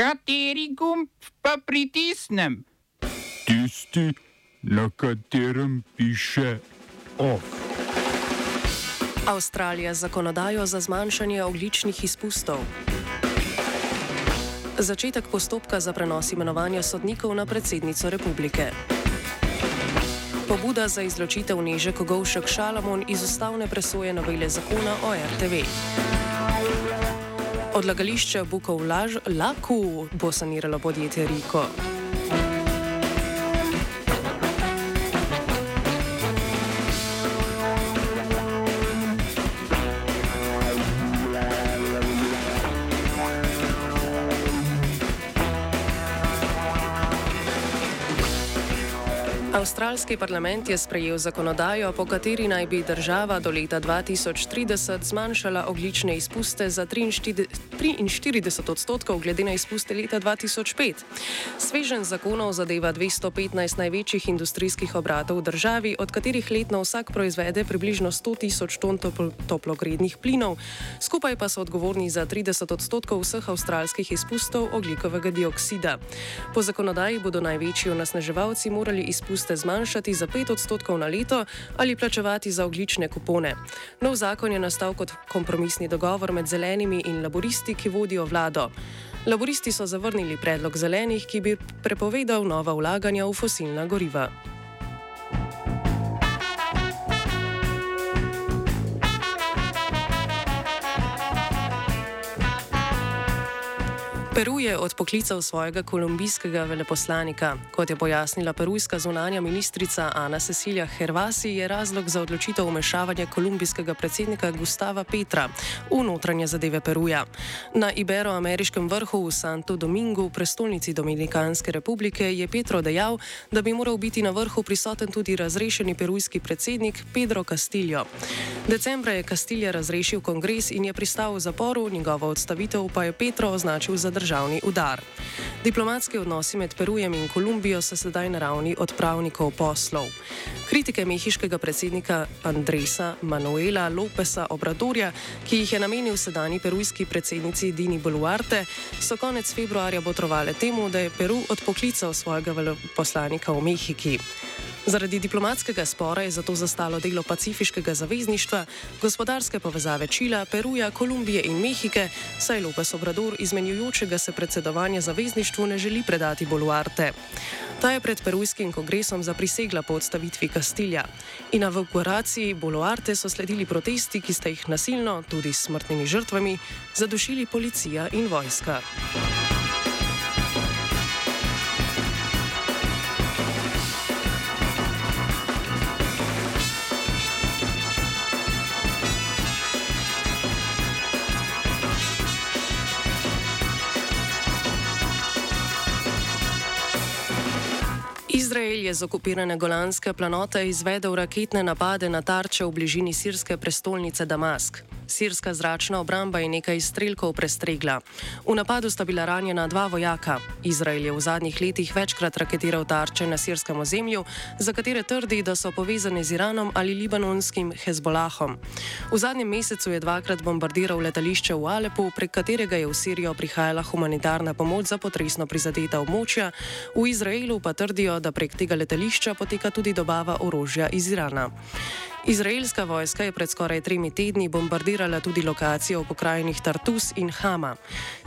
Kateri gumb pa pritisnem? Tisti, na katerem piše OF. Avstralija zakonodajo za zmanjšanje ogličnih izpustov. Začetek postopka za prenos imenovanja sodnikov na predsednico republike. Pobuda za izločitev Neže Kogovšek Šalamon iz ustavne presoje novele zakona o RTV. Odlagališče Bukov Laž Laku bo saniralo podjetje Riko. Avstralski parlament je sprejel zakonodajo, po kateri naj bi država do leta 2030 zmanjšala oglične izpuste za 43 odstotkov glede na izpuste leta 2005. Svežen zakonov zadeva 215 največjih industrijskih obratov v državi, od katerih letno vsak proizvede približno 100 tisoč ton toplogrednih plinov, skupaj pa so odgovorni za 30 odstotkov vseh avstralskih izpustov oglikovega dioksida. Po zakonodaji bodo največji onesnaževalci morali izpustiti izpuste zmanjšati za 5 odstotkov na leto ali plačevati za oglične kupone. Nov zakon je nastal kot kompromisni dogovor med zelenimi in laboristi, ki vodijo vlado. Laboristi so zavrnili predlog zelenih, ki bi prepovedal nova vlaganja v fosilna goriva. Peru je odpoklical svojega kolumbijskega veleposlanika. Kot je pojasnila perujska zunanja ministrica Ana Cecilia Hervasi, je razlog za odločitev umešavanja kolumbijskega predsednika Gustava Petra v notranje zadeve Peruja. Na Ibero-ameriškem vrhu v Santo Domingu, prestolnici Dominikanske republike, je Petro dejal, da bi moral biti na vrhu prisoten tudi razrešeni perujski predsednik Pedro Castillo. Decembra je Castillo razrešil kongres in je pristal v zaporu, njegova odstavitev pa je Petro označil za državo državni udar. Diplomatski odnosi med Perujem in Kolumbijo so sedaj na ravni odpravnikov poslov. Kritike mehiškega predsednika Andresa Manuela Lopesa Obradorja, ki jih je namenil sedajni perujski predsednici Dini Boluarte, so konec februarja botrovale temu, da je Peru odpoklical svojega veleposlanika v Mehiki. Zaradi diplomatskega spora je zato zastalo delo pacifiškega zavezništva, gospodarske povezave Čila, Peruja, Kolumbije in Mehike, saj Lopes Obrador izmenjujočega se predsedovanja zavezništvu ne želi predati Boluarte. Ta je pred perujskim kongresom zaprisegla po odstavitvi Kastilja. In na evakuaciji Boluarte so sledili protesti, ki sta jih nasilno, tudi s smrtnimi žrtvami, zadušili policija in vojska. Je z okupirane Golanske planote izvedel raketne napade na tarče v bližini sirske prestolnice Damask. Sirska zračna obramba je nekaj izstrelkov prestregla. V napadu sta bila ranjena dva vojaka. Izrael je v zadnjih letih večkrat raketiral tarče na sirskem ozemlju, za katere trdi, da so povezane z Iranom ali libanonskim Hezbolahom. V zadnjem mesecu je dvakrat bombardiral letališče v Alepu, prek katerega je v Sirijo prihajala humanitarna pomoč za potresno prizadeta območja, v Izraelu pa trdijo, da prek tega letališča poteka tudi dobava orožja iz Irana. Izraelska vojska je pred skoraj tremi tedni bombardirala tudi lokacijo v pokrajinah Tartus in Hama.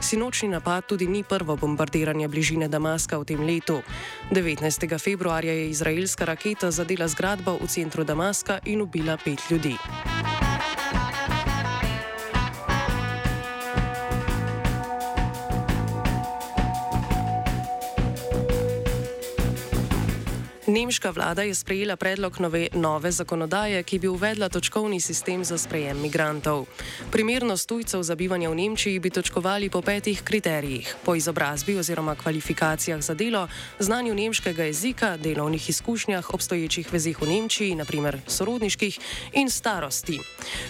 Sinočni napad tudi ni prvo bombardiranje bližine Damaska v tem letu. 19. februarja je izraelska raketa zadela zgradbo v centru Damaska in ubila pet ljudi. Nemška vlada je sprejela predlog nove, nove zakonodaje, ki bi uvedla točkovni sistem za sprejem migrantov. Primernost tujcev za bivanje v Nemčiji bi točkovali po petih kriterijih: po izobrazbi oziroma kvalifikacijah za delo, znanju nemškega jezika, delovnih izkušnjah, obstoječih vezih v Nemčiji, naprimer sorodniških in starosti.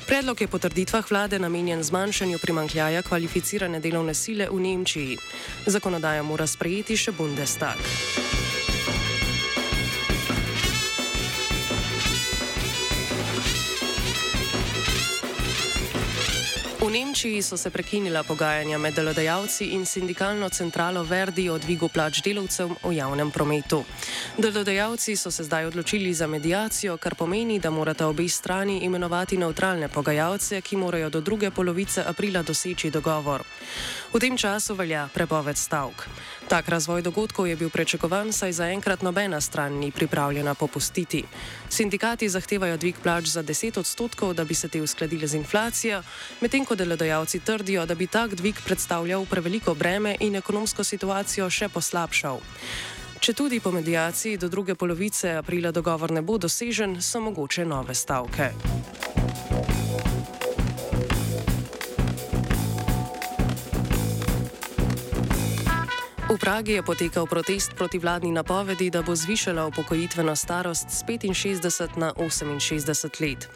Predlog je po trditvah vlade namenjen zmanjšanju primankljaja kvalificirane delovne sile v Nemčiji. Zakonodajo mora sprejeti še Bundestag. V Nemčiji so se prekinila pogajanja med delodajalci in sindikalno centralo Verdi o dvigu plač delavcev v javnem prometu. Delodajalci so se zdaj odločili za medijacijo, kar pomeni, da morata obe strani imenovati neutralne pogajalce, ki morajo do druge polovice aprila doseči dogovor. V tem času velja prepoved stavk. Tak razvoj dogodkov je bil prečakovan, saj zaenkrat nobena stran ni pripravljena popustiti. Sindikati zahtevajo dvig plač za 10 odstotkov, da bi se te uskladile z inflacijo, medtem ko delodajalci trdijo, da bi tak dvig predstavljal preveliko breme in ekonomsko situacijo še poslabšal. Če tudi po medijaciji do druge polovice aprila dogovor ne bo dosežen, so mogoče nove stavke. Pragi je potekal protest proti vladni napovedi, da bo zvišala upokojitveno starost z 65 na 68 let.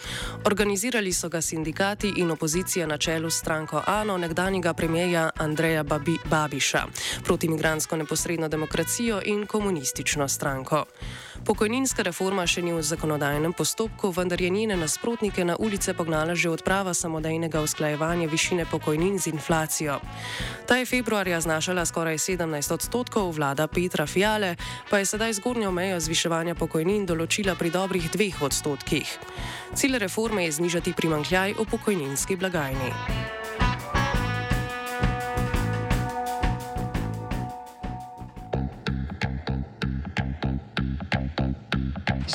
Organizirali so ga sindikati in opozicija na čelu s stranko ANO nekdanjega premijeja Andreja Babi Babiša, protimigransko neposredno demokracijo in komunistično stranko. Pokojninska reforma še ni v zakonodajnem postopku, vendar je njene nasprotnike na ulice pognala že odprava samodejnega usklajevanja višine pokojnin z inflacijo. Ta je februarja znašala skoraj 17 odstotkov, vlada Petra Fiale pa je sedaj zgornjo mejo zviševanja pokojnin določila pri dobrih dveh odstotkih. Cilj reforme je znižati primankljaj v pokojninski blagajni.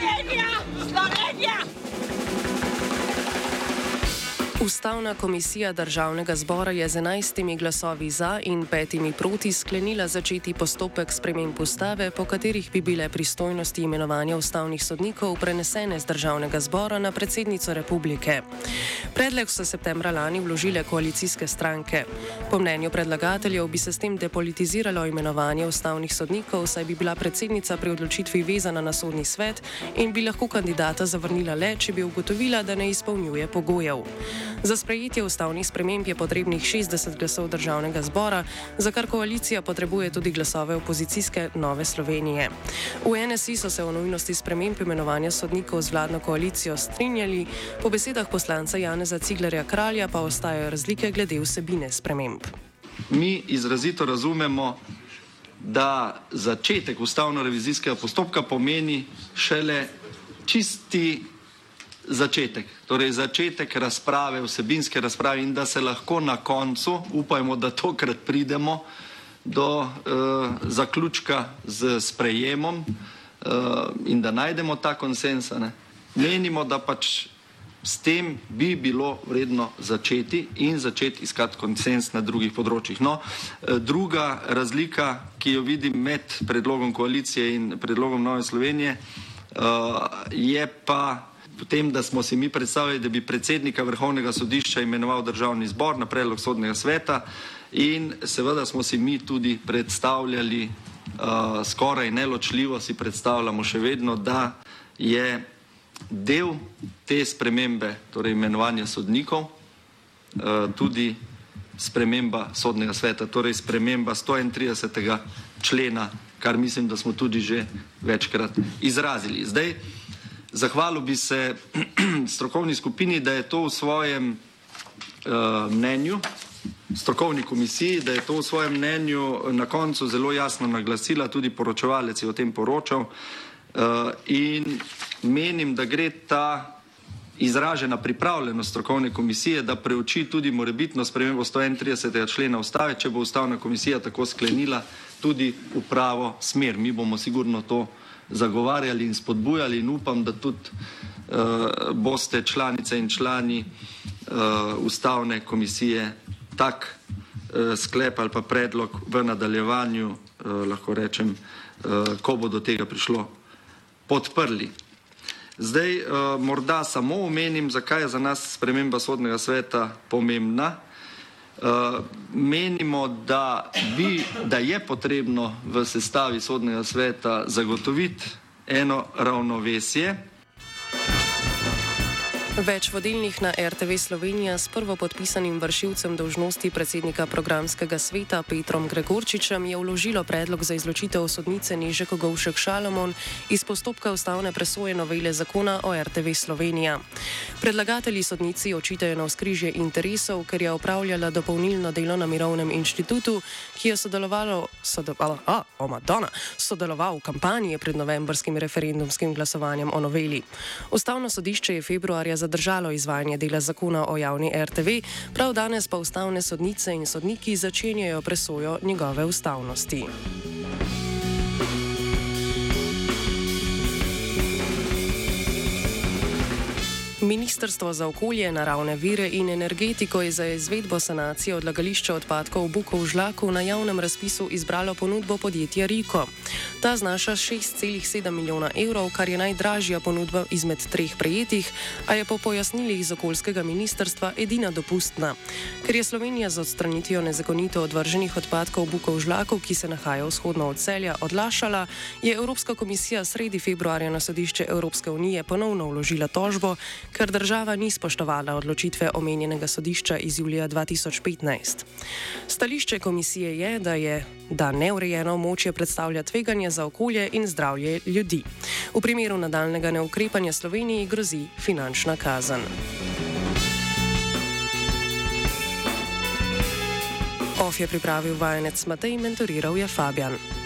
Slovenija, Ustavna komisija državnega zbora je z enajstimi glasovi za in petimi proti sklenila začeti postopek sprememb ustave, po katerih bi bile pristojnosti imenovanja ustavnih sodnikov prenesene z državnega zbora na predsednico republike. Predlog so septembra lani vložile koalicijske stranke. Po mnenju predlagateljev bi se s tem depolitiziralo imenovanje ustavnih sodnikov, saj bi bila predsednica pri odločitvi vezana na sodni svet in bi lahko kandidata zavrnila le, če bi ugotovila, da ne izpolnjuje pogojev. Za sprejetje ustavnih sprememb je potrebnih 60 glasov državnega zbora, za kar koalicija potrebuje tudi glasove opozicijske Nove Slovenije. V NSI so se o nujnosti sprememb imenovanja sodnikov z vladno koalicijo strinjali, po besedah poslanca Janeza Ciglerja Kralja pa ostajajo razlike glede vsebine sprememb. Mi izrazito razumemo, da začetek ustavno-revizijskega postopka pomeni šele čisti začetek, torej začetek razprave, vsebinske razprave in da se lahko na koncu, upajmo, da tokrat pridemo do uh, zaključka z sprejemom uh, in da najdemo ta konsens. Menimo, da pač s tem bi bilo vredno začeti in začeti iskati konsens na drugih področjih. No, druga razlika, ki jo vidim med predlogom koalicije in predlogom Nove Slovenije, uh, je pa Potem, da smo si mi predstavljali, da bi predsednika vrhovnega sodišča imenoval državni zbor na predlog sodnega sveta in seveda smo si mi tudi predstavljali, uh, skoraj neločljivo si predstavljamo še vedno, da je del te spremembe, torej imenovanja sodnikov, uh, tudi sprememba sodnega sveta, torej sprememba 131. člena, kar mislim, da smo tudi že večkrat izrazili. Zdaj, Zahvalil bi se strokovni skupini, da je to v svojem uh, mnenju, strokovni komisiji, da je to v svojem mnenju na koncu zelo jasno naglasila, tudi poročevalec je o tem poročal. Uh, in menim, da gre ta izražena pripravljenost strokovne komisije, da preuči tudi morebitno spremembo 131. člena ustave, če bo ustavna komisija tako sklenila, tudi v pravo smer. Mi bomo sigurno to zagovarjali in spodbujali in upam, da tudi uh, boste članice in člani uh, ustavne komisije tak uh, sklep ali pa predlog v nadaljevanju, uh, lahko rečem, uh, ko bo do tega prišlo, podprli. Zdaj, uh, morda samo omenim, zakaj je za nas sprememba sodnega sveta pomembna. Uh, menimo, da, bi, da je potrebno v sestavi sodnega sveta zagotoviti eno ravnovesje. Več vodilnih na RTV Slovenija s prvo podpisanim vršilcem dolžnosti predsednika programskega sveta Petrom Gregorčičem je vložilo predlog za izločitev sodnice Nežeko Govšek Šalamon iz postopka ustavne presoje novele zakona o RTV Slovenija. Predlagatelji sodnici očitajo na vzkrižje interesov, ker je opravljala dopolnilno delo na Mirovnem inštitutu, ki je sodelovalo, sodelovalo, a, o Madonna, sodeloval v kampanji pred novembrskim referendumskim glasovanjem o noveli. Ustavno sodišče je februarja zadržalo izvajanje dela zakona o javni RTV, prav danes pa ustavne sodnice in sodniki začenjajo presojo njegove ustavnosti. Ministrstvo za okolje, naravne vire in energetiko je za izvedbo sanacije odlagališča odpadkov Bukov žlaku na javnem razpisu izbralo ponudbo podjetja Riko. Ta znaša 6,7 milijona evrov, kar je najdražja ponudba izmed treh prejetih, a je po pojasnilih iz okoljskega ministrstva edina dopustna. Ker je Slovenija z odstranitvijo nezakonito odvrženih odpadkov Bukov žlaku, ki se nahaja vzhodno od celja, odlašala, je Evropska komisija sredi februarja na sodišče Evropske unije ponovno vložila tožbo, ker država ni spoštovala odločitve omenjenega sodišča iz julija 2015. Stališče komisije je, da je da neurejeno območje predstavlja tveganje za okolje in zdravje ljudi. V primeru nadaljnega neukrepanja Sloveniji grozi finančna kazen. OF je pripravil vajenec Matej, mentoriral je Fabian.